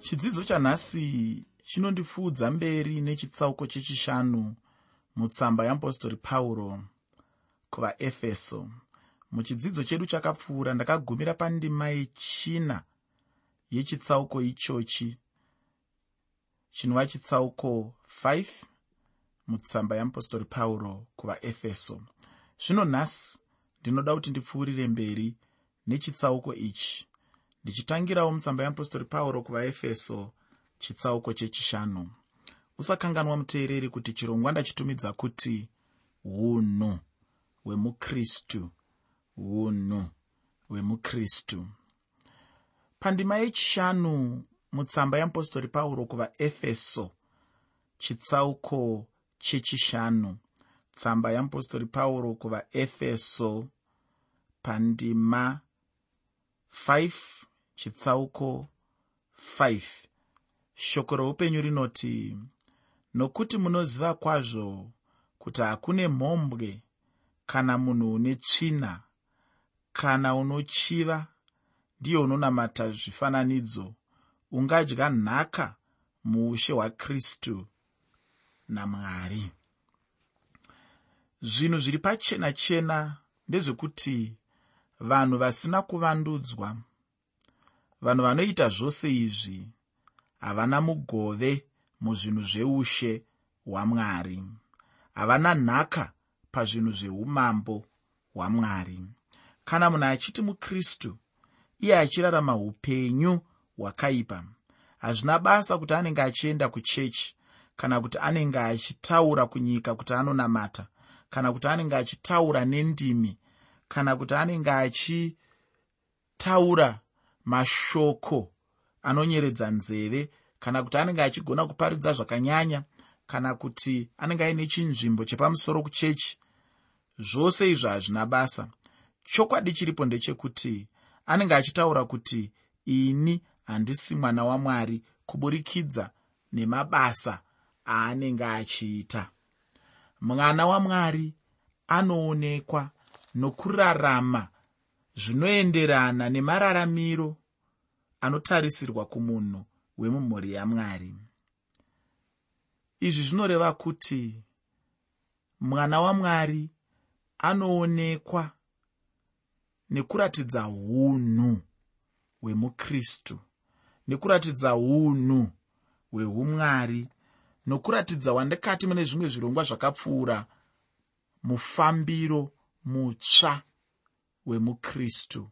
chidzidzo chanhasi chinondifuudza mberi nechitsauko chechishanu mutsamba yeapostori pauro kuvaefeso. Muchidzidzo chedu chakapfuura ndakagumira pandima yechina yechitsauko ichochi. Chinova chitsauko 5 mutsamba yeapostori pauro kuvaefeso. Zvino nhasi ndinoda kuti ndipfuurire mberi nechitsauko ichi ndichitangirawo mutsamba yeapostori pauro kuvaefeso chitsauko chechishanu. Usakanganwa muteereri kuti chirongwa ndachitumidza kuti unhu hwemukristu unhu hwemukristu pandima yechishanu mutsamba yeapostori pauro kuvaefeso chitsauko chechishanu. Tsamba yeapostori pauro kuvaefeso pandima 5 chitsauko 5 shoko roupenyu rinoti nokuti munoziva kwazvo kuti hakune mhombwe kana munhu une tsvina kana unochiva ndiye unonamata zvifananidzo ungadya nhaka muushe hwakristu namwari. Zvinhu zviri pachena chena ndezvekuti vanhu vasina kuvandudzwa vanhu vanoita zvose izvi havana mugove muzvinhu zveushe hwamwari. Havana nhaka pazvinhu zveumambo hwamwari. Kana munhu achiti mukristu iye achirarama upenyu hwakaipa. Hazvina basa kuti anenge achienda kuchechi kana kuti anenge achitaura kunyika kuti anonamata kana kuti anenge achitaura nendimi kana kuti anenge achitaura mashoko anonyeredza nzeve kana kuti anenge achigona kuparidza zvakanyanya kana kuti anenge aine chinzvimbo chepamusoro kuchechi. Zvose izvo hazvina basa. Chokwadi chiripo ndechekuti anenge achitaura kuti ini handisi mwana wamwari kuburikidza nemabasa aanenge achiita. Mwana wamwari anoonekwa nokurarama zvinoenderana nemararamiro anotarisirwa kumunhu wemumhuri yamwari. Izvi zvinoreva kuti mwana wamwari anoonekwa nekuratidza unhu hwemukristu nekuratidza unhu hweumwari nokuratidza wandikati mune zvimwe zvirongwa zvakapfuura mufambiro mutsva wemukristu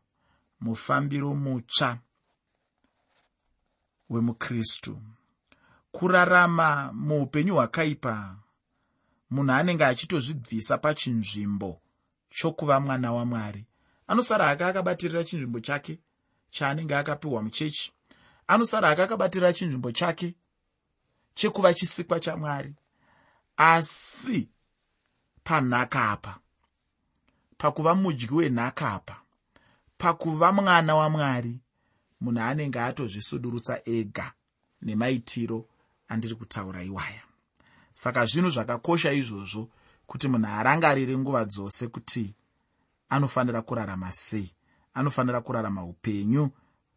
mufambiro mutsva wemukristu. Kurarama muupenyu hwakaipa munhu anenge achitozvibvisa pachinzvimbo chokuva mwana wamwari. Anosara hake akabatirira chinzvimbo chake chaanenge akapiwa muchechi. Anosara hake akabatirira chinzvimbo chake chekuva chisikwa chamwari. Asi panhaka apa pakuva mudyi wenhaka apa pakuva mwana wamwari munhu anenge atozvisudurutsa ega nemaitiro andiri kutaura iwaya. Saka zvinhu zvakakosha izvozvo kuti munhu arangarire nguva dzose kuti anofanira kurarama sei anofanira kurarama upenyu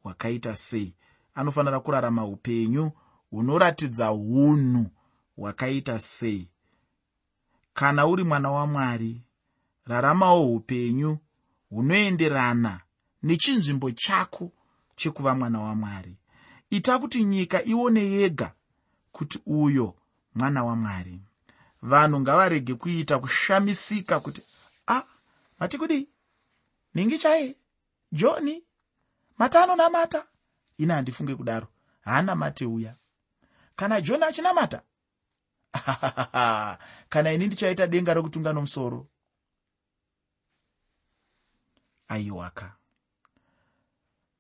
hwakaita sei anofanira kurarama upenyu hunoratidza unhu hwakaita sei. Kana uri mwana wamwari raramawo upenyu hunoenderana nechinzvimbo chako chekuva mwana wamwari. Ita kuti nyika ione yega kuti uyo mwana wamwari. Vanhu ngavarege kuita kushamisika kuti a ah, mati kudi ningi chai? Johni mata anonamata ine handifunge kudaro. Haana mate uya. Kana johni achinamata kana ini ndichaita denga rokutunga nomusoro aiwaka.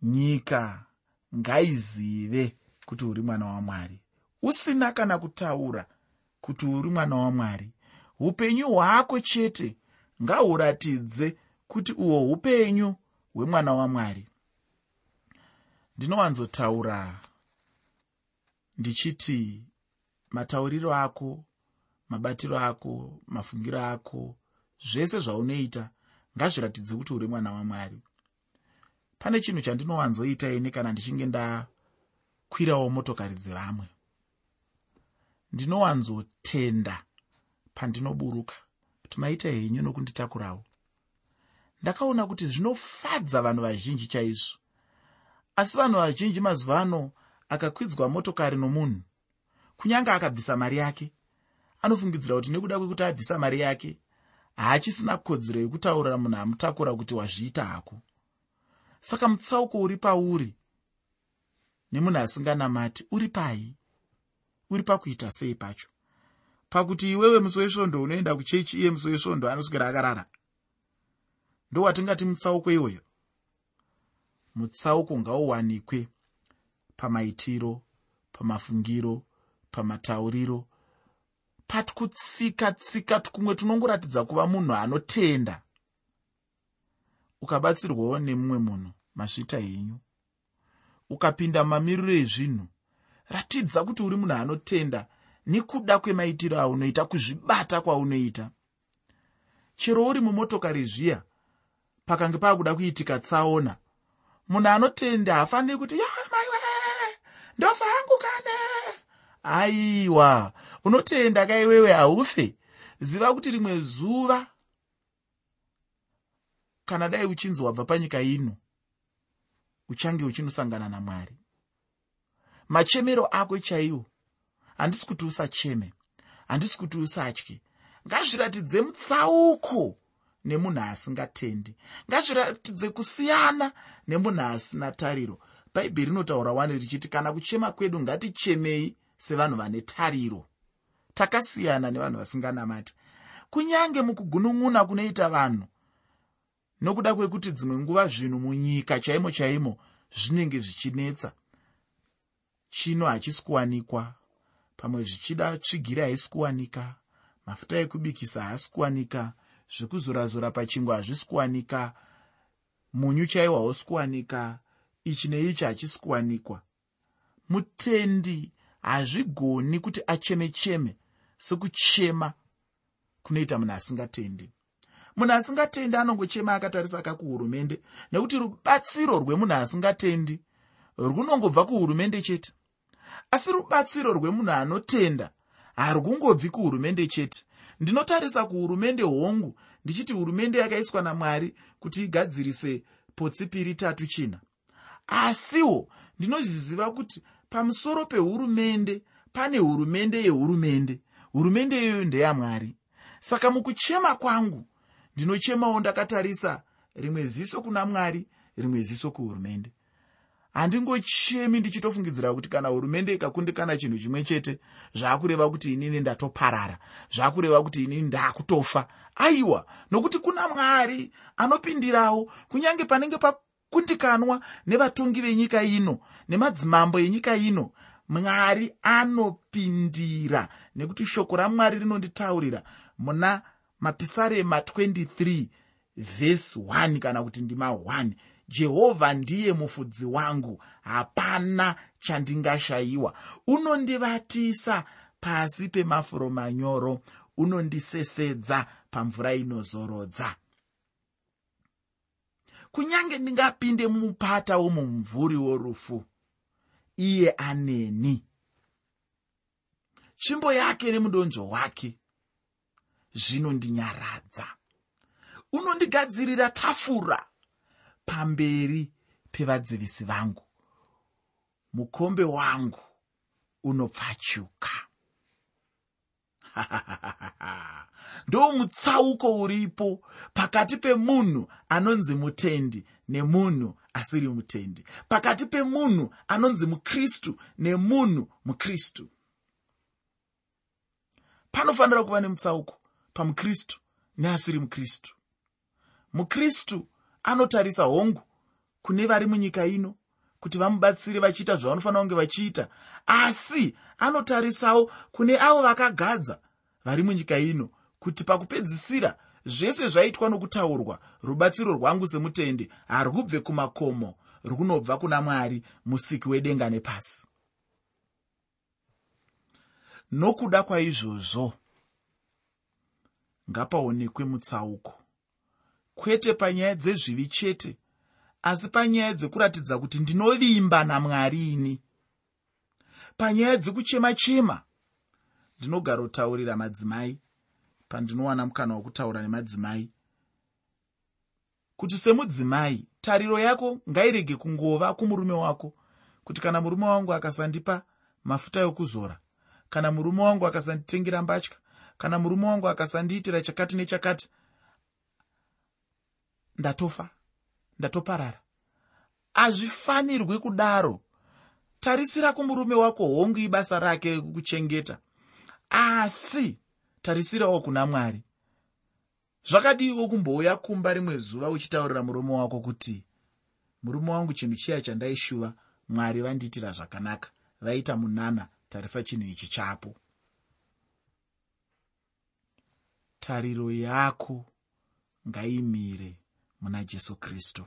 Nyika ngaizive kuti uri mwana wamwari. Usina kana kutaura kuti uri mwana wamwari. Upenyu hwako chete ngahuratidze kuti uhwo upenyu hwemwana wamwari. Ndinowanzotaura ndichiti matauriro ako mabatiro ako mafungiro ako zvese zvaunoita ngazviratidze kuti uri mwana wamwari. Pane chinhu chandinowanzoita ini kana ndichinge ndaona kwirawo motokari dzevamwe ndinowanzotenda pandinoburuka. Kuti maita henyu nokunditakurawo ndakaona kuti zvinofadza vanhu vazhinji chaizvo. Asi vanhu vazhinji mazuva ano akakwidzwa motokari nomunhu. Kunyange akabvisa mari yake. Anofungidzira kuti nekuda kwekuti abvisa mari yake haachisina kodzero yekutaurira munhu amutakura kuti wazviita hako. Saka mutsauko uri pauri. Nemunhu asinganamati uri pai? Uri pakuita sei pacho? Pakuti iwewe musi wesvondo unoenda kuchechi iye musi wesvondo anoswera akarara. Ndowatingati mutsauko iwoyo mutsauko ngauwanikwe pamaitiro pamafungiro pamatauriro patikutsika tsika tukumwe tunongoratidza kuva munhu anotenda. Ukabatsirwawo nemumwe munhu mazvita henyu. Ukapinda mumamiriro ezvinhu ratidza kuti uri munhu anotenda nekuda kwemaitiro aunoita kuzvibata kwaunoita. Chero uri mumotokari zviya pakange paakuda kuitika tsaona. Munhu anotenda haafaniri kuti yamaiwe ndofa yangu kane. Aiwa unotenda kaiwewe haufe ziva kuti rimwe zuva kana dai uchinzi wabva panyika ino uchange uchinosangana namwari. Machemero ako chaiwo handisi kuti usacheme handisi kuti usatye. Ngazviratidze mutsauko nemunhu asingatendi. Ngazviratidze kusiyana nemunhu asina tariro. Bhaibheri rinotaura wani richiti kana kuchema kwedu ngatichemei sevanhu vane tariro takasiyana nevanhu vasinganamati. Kunyange mukugunun'una kunoita vanhu nokuda kwekuti dzimwe nguva zvinhu munyika chaimo chaimo zvinenge zvichinetsa chino hachisi kuwanikwa. Pamwe zvichida tsvigiri haisi kuwanika mafuta ekubikisa haasi kuwanika zvekuzorazora pachingwa hazvisi kuwanika munyu chaiwo hausi kuwanika ichi neichi hachisi kuwanikwa. Mutendi hazvigoni kuti acheme cheme sekuchema kunoita munhu asingatendi. Munhu asingatendi anongochema akatarisa ka kuhurumende nekuti rubatsiro rwemunhu asingatendi runongobva kuhurumende chete. Asi rubatsiro rwemunhu anotenda harungobvi kuhurumende chete. Ndinotarisa kuhurumende hongu ndichiti hurumende yakaiswa namwari kuti igadzirise potsipiri tatu china. Asiwo ndinozviziva kuti pamusoro pehurumende pane hurumende yehurumende hurumende iyoyo ndeyamwari. Saka mukuchema kwangu ndinochemawo ndakatarisa rimwe ziso kuna mwari rimwe ziso kuhurumende. Handingochemi ndichitofungidzira kuti kana hurumende ikakundikana chinhu chimwe chete zvaakureva kuti inini ndatoparara zvaakureva kuti inini ndaakutofa. Aiwa nokuti kuna mwari anopindirawo kunyange panenge pakundikanwa nevatongi venyika ino nemadzimambo enyika ino mwari anopindira. Nekuti shoko ramwari rinonditaurira muna mapisarema 23 vhesi 1 kana kuti ndima 1 jehovha ndiye mufudzi wangu. Hapana chandingashayiwa. Unondivatisa pasi pemafuro manyoro. Unondisesedza pamvura inozorodza kunyange ndingapinde mumupata womumvuri worufu iye aneni tsvimbo yake nemudonzvo wake. Zvinondinyaradza unondigadzirira tafura pamberi pevadzivisi vangu. Mukombe wangu unopfachuka. Ndo mutsauko uripo pakati pemunhu anonzi mutendi nemunhu asiri mutendi. Pakati pemunhu anonzi mukristu nemunhu mukristu. Panofanira kuva nemutsauko pamukristu neasiri mukristu. Mukristu anotarisa hongu kune vari munyika ino kuti vamubatsire vachiita zvavanofanira kunge vachiita asi anotarisawo kune avo vakagadza vari munyika ino kuti pakupedzisira zvese zvaitwa nokutaurwa rubatsiro rwangu semutende harubve kumakomo runobva kuna mwari musiki wedenga nepasi. Nokuda kwaizvozvo ngapaonekwe mutsauko. Kwete panyaya dzezvivi chete asi panyaya dzekuratidza kuti ndinovimba namwari ini. Panyaya dzekuchema chema ndinogara kutaurira madzimai pandinowana mukana wokutaura nemadzimai. Kuti semudzimai tariro yako ngairege kungova kumurume wako kuti kana murume wangu akasandipa mafuta ekuzora kana murume wangu akasanditengera mbatya kana murume wangu akasandiitira chakati nechakati ndatofa ndatoparara. Hazvifanirwi kudaro. Tarisira kumurume wako hongu ibasa rake rekukuchengeta. Asi tarisirawo kuna mwari. Zvakadiwo kumbouya kumba rimwe zuva uchitaurira murume wako kuti murume wangu chinhu chiya chandaishuva mwari vandiitira zvakanaka vaita munana tarisa chinhu ichi chapo. Tariro yako ngaimire muna jesu kristu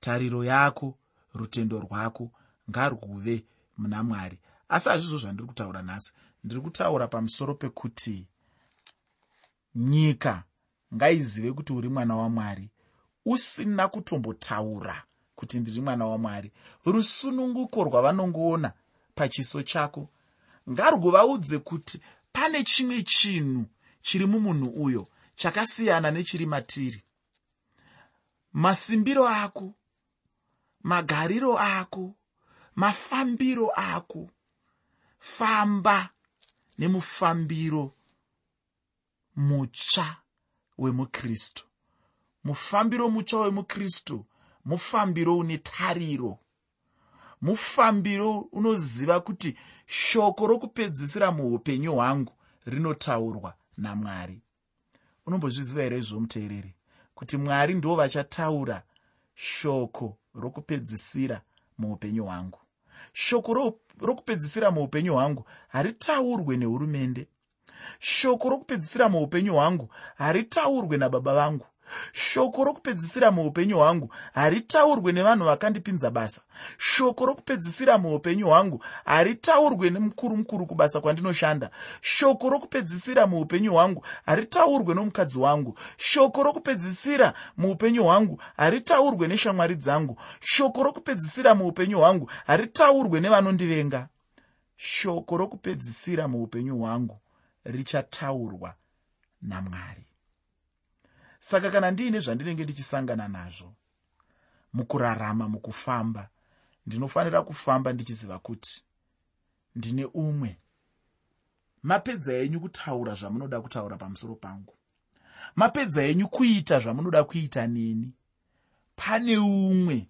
tariro yako rutendo rwako ngarwuve muna mwari. Asi hazvizvo zvandiri kutaura nhasi ndiri kutaura pamusoro pekuti nyika ngaizive kuti uri mwana wamwari. Usina kutombotaura kuti ndiri mwana wamwari. Rusununguko rwavanongoona pachiso chako. Ngarwuvaudze kuti pane chimwe chinhu chiri mumunhu uyo chakasiyana nechiri matiri. Masimbiro ako magariro ako mafambiro ako famba nemufambiro mutsva wemukristu. Mufambiro mutsva wemukristu mufambiro une tariro. Mufambiro unoziva kuti shoko rokupedzisira muupenyu hwangu rinotaurwa namwari. Unombozviziva here izvo muteereri kuti mwari ndo vachataura shoko rokupedzisira muupenyu hwangu? Shoko rokupedzisira muupenyu hwangu haritaurwe nehurumende shoko rokupedzisira muupenyu hwangu haritaurwe nababa vangu. Shoko rokupedzisira muupenyu hwangu haritaurwe nevanhu vakandipinza basa. Shoko rokupedzisira muupenyu hwangu haritaurwe nemukuru mukuru kubasa kwandinoshanda. Shoko rokupedzisira muupenyu hwangu haritaurwe nomukadzi wangu. Shoko rokupedzisira muupenyu hwangu haritaurwe neshamwari dzangu. Shoko rokupedzisira muupenyu hwangu haritaurwe nevanondivenga. Shoko rokupedzisira muupenyu hwangu richataurwa namwari. Saka kana ndiine zvandinenge ndichisangana nazvo mukurarama mukufamba ndinofanira kufamba ndichiziva kuti ndine umwe. Mapedza enyu kutaura zvamunoda kutaura pamusoro pangu. Mapedza enyu kuita zvamunoda kuita neni. Pane umwe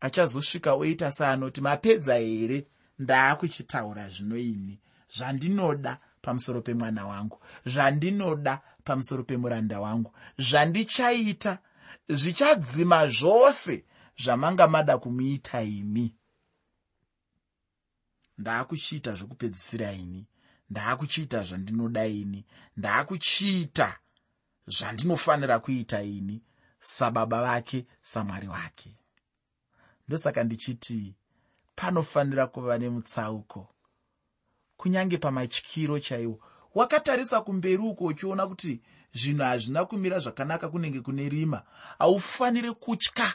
achazosvika oita seanoti mapedza here? Ndaakuchitaura zvino ini. Zvandinoda pamusoro pemwana wangu. Zvandinoda pamusoro pemuranda wangu. Zvandichaita zvichadzima zvose zvamanga mada kumuita imi ndaakuchiita zvokupedzisira ini. Ndaakuchiita zvandinoda ini. Ndaakuchiita zvandinofanira kuita ini sababa vake samwari wake. Ndosaka ndichiti panofanira kuva nemutsauko kunyange pamatyiro chaiwo. Wakatarisa kumberi uko uchiona kuti zvinhu hazvina kumira zvakanaka kunenge kune rima. Haufaniri kutya.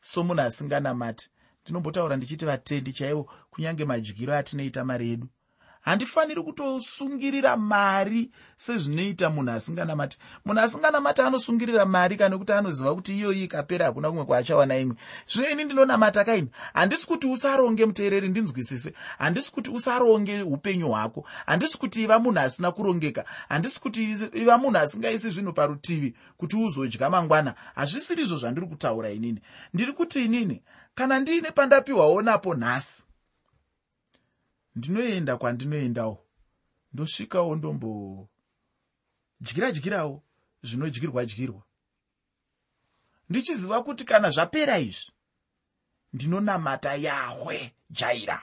Somunhu asinganamati. Ndinombotaura ndichiti vatendi chaivo kunyange madyiro atinoita mari yedu handifaniri kutosungirira mari sezvinoita munhu asinganamati. Munhu asinganamati anosungirira mari kana kuti anoziva kuti iyoyi ikapera hakuna kumwe kwaachawana imwe. Zvino ini ndinonamata kaini? Handisi kuti usaronge muteereri ndinzwisise. Handisi kuti usaronge upenyu hwako. Handisi kuti iva munhu asina kurongeka. Handisi kuti iva munhu asingaisi zvinhu parutivi kuti uzodya mangwana. Hazvisiri izvo zvandiri kutaura inini. Ndiri kuti inini? Kana ndiine pandapiwawo napo nhasi ndinoenda kwandinoendawo ndosvikawo ndombodyira dyirawo zvinodyirwa dyirwa. Ndichiziva kuti kana zvapera izvi ndinonamata yahwe jaira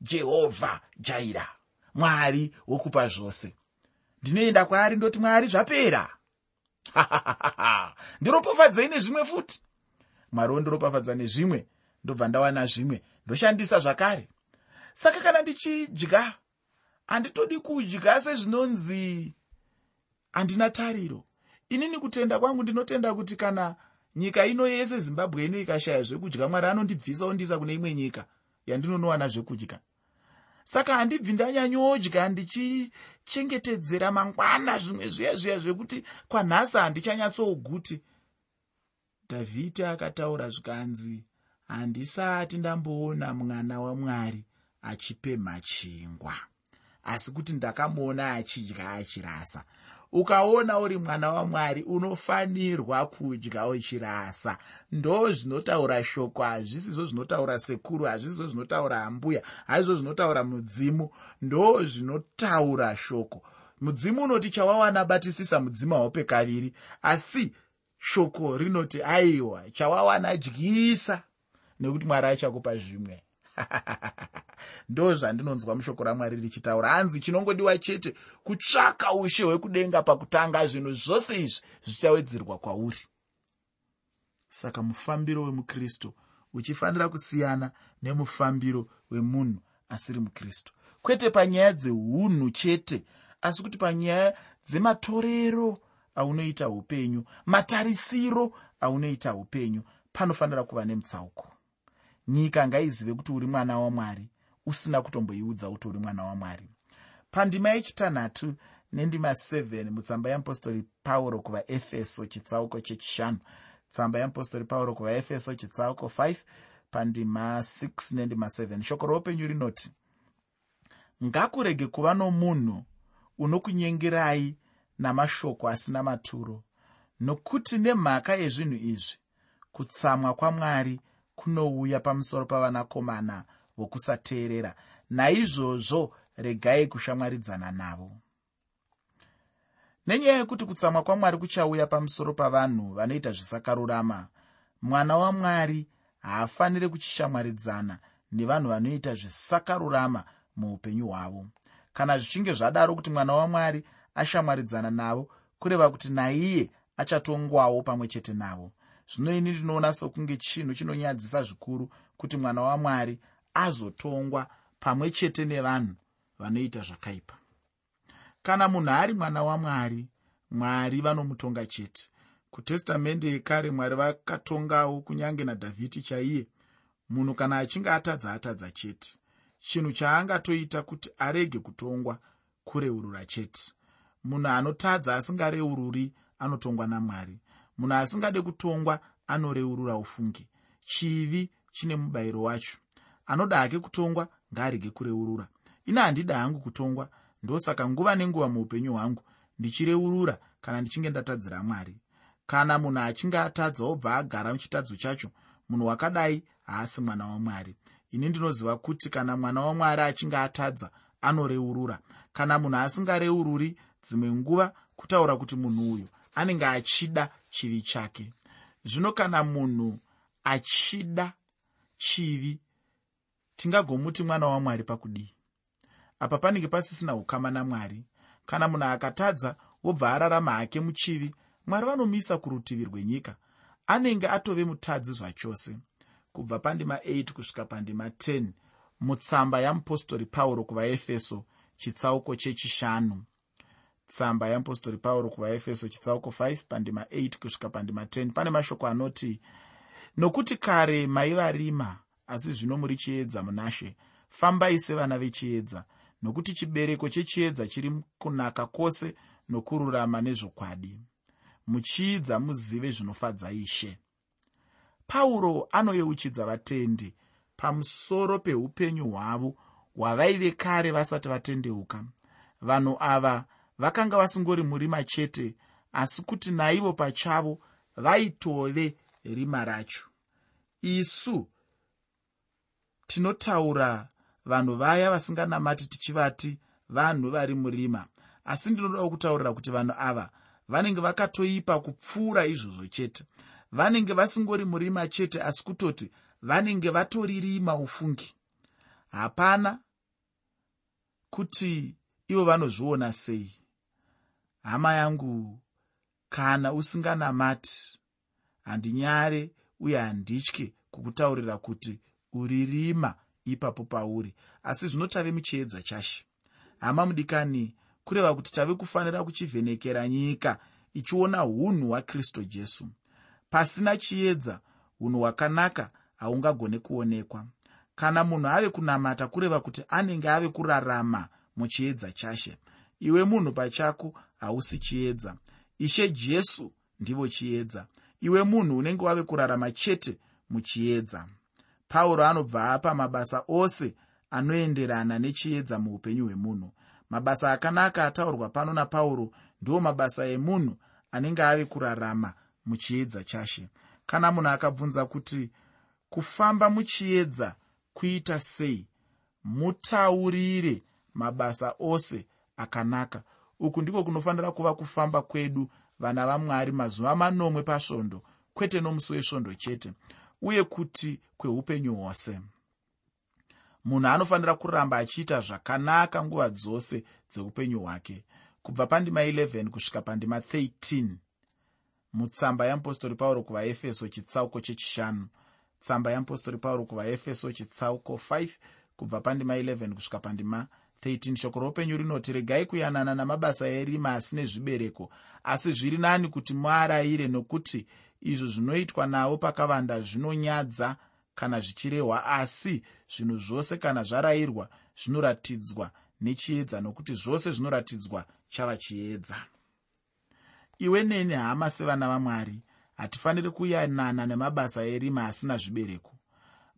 jehovha jaira mwari wokupa zvose. Ndinoenda kwaari ndoti mwari zvapera. Ndiropafadzei nezvimwe futi. Mwari wondiropafadza nezvimwe ndobva ndawana zvimwe ndoshandisa zvakare saka kana ndichidya handitodi kudya sezvinonzi handina tariro. Inini kutenda kwangu ndinotenda kuti kana nyika ino yese zimbabwe ino ikashaya zvekudya mwari anondibvisa ondiisa kune imwe nyika yandinonowana zvekudya. Saka handibvi ndanyanyodya ndichingetedzera mangwana zvimwe zviya zviya zvekuti kwanhasi handichanyatsoguti. Dhavhidi akataura zvikanzi handisati ndamboona mwana wamwari achipemha chingwa. Asi kuti ndakamuona achidya achirasa ukaona uri mwana wamwari unofanirwa kudya uchirasa ndo zvinotaura shoko hazvisizvo zvinotaura sekuru hazvisizvo zvinotaura hambuya haizvo zvinotaura mudzimu. Ndo zvinotaura shoko. Mudzimu unoti chawawana batisisa mudzima hope kaviri asi shoko rinoti aiwa chawawana dyisa. Nekuti mwari achakupa zvimwe ndo zvandinonzwa mushoko ramwari richitaura. Hanzi chinongodiwa chete kutsvaka ushe hwekudenga pakutanga zvinhu zvose izvi zvichawedzerwa kwauri. Saka mufambiro wemukristu uchifanira kusiyana nemufambiro wemunhu asiri mukristu kwete panyaya dzeunhu chete asi kuti panyaya dzematorero aunoita upenyu matarisiro aunoita upenyu panofanira kuva nemutsauko nyika ngaizive kuti uri mwana wamwari usina kutomboiudza kuti uri mwana wamwari. Pandima yechitanhatu nendima 7 mutsamba yeapostori pauro kuvaefeso chitsauko chechishanu. Tsamba yeapostori pauro kuvaefeso chitsauko 5 pandima 6 nendima 7 shoko roupenyu rinoti ngakurege kuva nomunhu unokunyengerai namashoko asina maturo nokuti nemhaka yezvinhu izvi kutsamwa kwamwari kunouya pamusoro pavanakomana vokusateerera. Naizvozvo regai kushamwaridzana navo. Nenyaya yekuti kutsamwa kwamwari kuchauya pamusoro pavanhu vanoita zvisakarurama mwana wamwari haafaniri kuchishamwaridzana nevanhu vanoita zvisakarurama muupenyu hwavo. Kana zvichinge zvadaro kuti mwana wamwari ashamwaridzana navo kureva kuti naiye achatongwawo pamwe chete navo zvino ini ndinoona sokunge chinhu chinonyadzisa zvikuru kuti mwana wamwari azotongwa pamwe chete nevanhu vanoita zvakaipa. Kana munhu ari mwana wamwari mwari vanomutonga chete. Kutestamende yekare mwari vakatongawo kunyange nadhavhidi chaiye munhu kana achinge atadza atadza chete. Chinhu chaangatoita kuti arege kutongwa kureurura chete. Munhu anotadza asingareururi anotongwa namwari munhu asingade kutongwa anoreurura ufungi. Chivi chine mubayiro wacho. Anoda hake kutongwa ngaarege kureurura. Ina handida hangu kutongwa ndosaka nguva nenguva muupenyu hwangu ndichireurura kana ndichinge ndatadzira mwari. Kana munhu achinge atadza obva agara muchitadzo chacho munhu wakadai haasi mwana wamwari ini ndinoziva kuti kana mwana wamwari achinge atadza anoreurura. Kana munhu asingareururi dzimwe nguva kutaura kuti munhu uyu anenge achida chivi chake. Zvino kana munhu achida chivi tingagomuti mwana wamwari pakudii? Apa panenge pasisina ukama namwari. Kana munhu akatadza wobva ararama hake muchivi mwari vanomisa kurutivi rwenyika. Anenge atove mutadzi zvachose. Kubva pandima 8 kusvika pandima 10 mutsamba yamupostori pauro kuvaefeso chitsauko chechishanu tsamba yeapostori pauro kuvaefeso chitsauko 5 pandima 8 kusvika pandima 10 pane mashoko anoti nokuti kare maiva rima asi zvino muri chiedza munashe. Fambai sevana vechiedza nokuti chibereko chechiedza chiri kunaka kwose nokururama nezvokwadi. Muchiidza muzive zvinofadza ishe. Pauro anoyeuchidza vatendi pamusoro peupenyu hwavo hwavaive kare vasati vatendeuka. Vanhu ava vakanga vasingori murima chete asi kuti naivo pachavo vaitove rima racho. Isu tinotaura vanhu vaya vasinganamati tichivati vanhu vari murima asi ndinodawo kutaurira kuti vanhu ava vanenge vakatoipa kupfuura izvozvo chete. Vanenge vasingori murima chete asi kutoti vanenge vatoririma ufungi. Hapana kuti ivo vanozviona sei hama yangu kana usinganamati handinyare uye handitye kukutaurira kuti uri rima ipapo pauri. Asi zvino tave muchiedza chashe hama mudikani kureva kuti tave kufanira kuchivhenekera nyika ichiona unhu hwakristu jesu. Pasina chiedza unhu hwakanaka haungagone kuonekwa. Kana munhu ave kunamata kureva kuti anenge ave kurarama muchiedza chashe iwe munhu pachako hausi chiedza. Ishe jesu ndivo chiedza. Iwe munhu unenge wave kurarama chete muchiedza. Pauro anobva apa mabasa ose anoenderana nechiedza muupenyu hwemunhu. Mabasa akanaka ataurwa pano napauro ndiwo mabasa emunhu anenge ave kurarama muchiedza chashe. Kana munhu akabvunza kuti kufamba muchiedza kuita sei mutaurire mabasa ose akanaka uku ndiko kunofanira kuva kufamba kwedu vana vamwari mazuva manomwe pasvondo kwete nomusi wesvondo chete uye kuti kweupenyu hwose. Munhu anofanira kuramba achiita zvakanaka nguva dzose dzeupenyu hwake kubva pandima 11 kusvika pandima 13 mutsamba yeapostori pauro kuvaefeso chitsauko chechishanu. Tsamba yeapostori pauro kuvaefeso chitsauko 5 kubva pandima 11 kusvika pandima 13 shoko roupenyu rinoti regai kuyanana namabasa erima asine zvibereko asi zviri nani kuti muarayire nokuti izvo zvinoitwa navo pakavanda zvinonyadza kana zvichirehwa asi zvinhu zvose kana zvarayirwa zvinoratidzwa nechiedza nokuti zvose zvinoratidzwa chava chiedza. Iwe neni hama sevana vamwari hatifaniri kuyanana nemabasa erima asina zvibereko.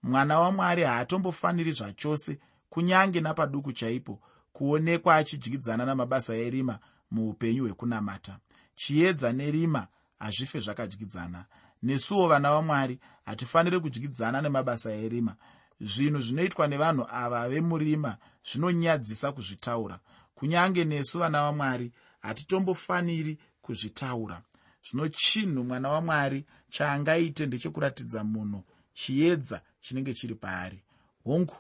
Mwana wamwari haatombofaniri zvachose kunyange napaduku chaipo kuonekwa achidyidzana namabasa erima muupenyu hwekunamata. Chiedza nerima hazvife zvakadyidzana. Nesuwo vana vamwari hatifaniri kudyidzana nemabasa erima. Zvinhu zvinoitwa nevanhu ava vemurima zvinonyadzisa kuzvitaura. Kunyange nesu vana vamwari hatitombofaniri kuzvitaura. Zvino chinhu mwana wamwari chaangaite ndechekuratidza munhu chiedza chinenge chiri paari. Hongu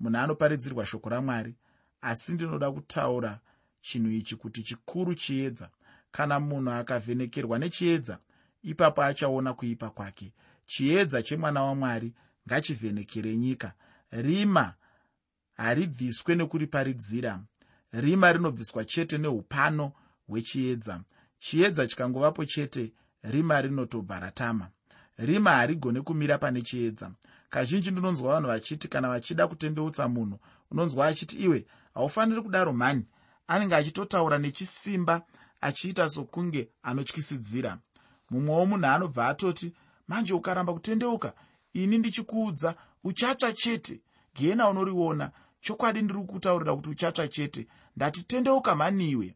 munhu anoparidzirwa shoko ramwari asi ndinoda kutaura chinhu ichi kuti chikuru chiedza. Kana munhu akavhenekerwa nechiedza ipapo achaona kuipa kwake. Chiedza chemwana wamwari ngachivhenekere nyika. Rima haribviswe nekuriparidzira rima rinobviswa chete neupano hwechiedza. Chiedza chikangovapo chete rima rinotobva ratama. Rima harigone kumira pane chiedza kazhinji ndinonzwa vanhu vachiti kana vachida kutendeutsa munhu unonzwa achiti iwe haufaniri kudaro mhani anenge achitotaura nechisimba achiita sokunge anotyisidzira. Mumwewo munhu anobva atoti manje ukaramba kutendeuka? Ini ndichikuudza uchatsva chete. Gena unoriona. Chokwadi ndiri kutaurira kuti uchatsva chete. Ndatitendeuka mhaniwe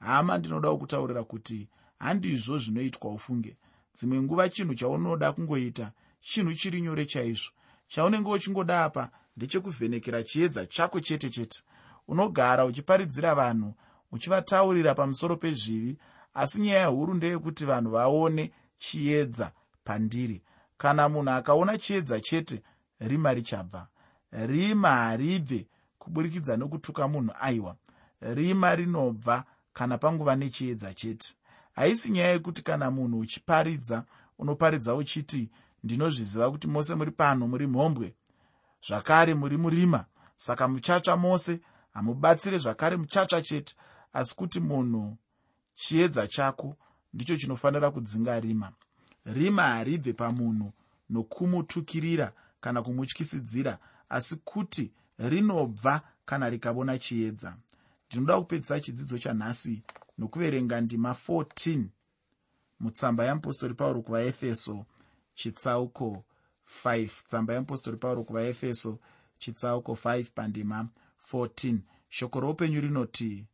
hama ndinoda kukutaurira kuti handizvo zvinoitwa ufunge. Dzimwe nguva chinhu chaunoda kungoita chinhu chiri nyore chaizvo. Chaunenge uchingoda apa ndechekuvhenekera chiedza chako chete chete. Unogara uchiparidzira vanhu uchivataurira pamusoro pezvivi asi nyaya huru ndeyekuti vanhu vaone chiedza pandiri. Kana munhu akaona chiedza chete rima richabva. Rima haribve kuburikidza nokutuka munhu aiwa. Rima rinobva kana panguva nechiedza chete. Haisi nyaya yekuti kana munhu uchiparidza unoparidza uchiti ndinozviziva kuti mose muri pano muri mhombwe zvakare muri murima. Saka muchatsva mose hamubatsire zvakare muchatsva chete. Asi kuti munhu chiedza chako ndicho chinofanira kudzinga rima. Rima haribve pamunhu nokumutukirira kana kumutyisidzira asi kuti rinobva kana rikavona chiedza. Ndinoda kupedzisa chidzidzo chanhasi nokuverenga ndima 14 mutsamba yeapostori pauro kuvaefeso chitsauko 5 tsamba yeapostori pauro kuvaefeso chitsauko 5 pandima 14 shoko roupenyu rinoti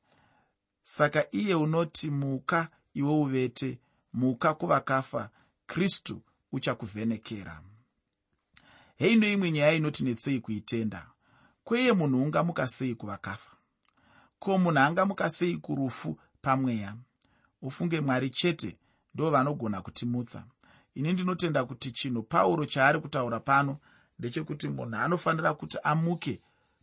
saka iye unoti muka iwe uvete muka kuvakafa kristu uchakuvhenekera heino imwe nyaya inotinetsei kuitenda kweye munhu ungamuka sei kuvakafa? Ko munhu angamuka sei kurufu pamweya? Ufunge mwari chete ndo vanogona kutimutsa ini ndinotenda kuti chinhu pauro chaari kutaura pano ndechekuti munhu anofanira kuti amuke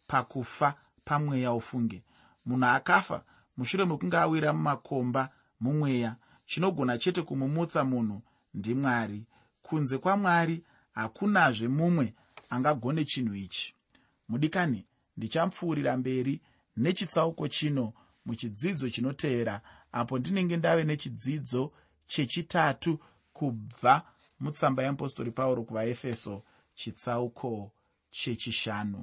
pakufa pamweya ufunge. Munhu akafa mushure mekunge awira mumakomba mumweya chinogona chete kumumutsa munhu ndimwari kunze kwamwari hakunazve mumwe angagone chinhu ichi. Mudikani ndichamupfuurira mberi nechitsauko chino muchidzidzo chinoteera apo ndinenge ndave nechidzidzo chechitatu kubva mutsamba yeapostori pauro kuvaefeso chitsauko chechishanu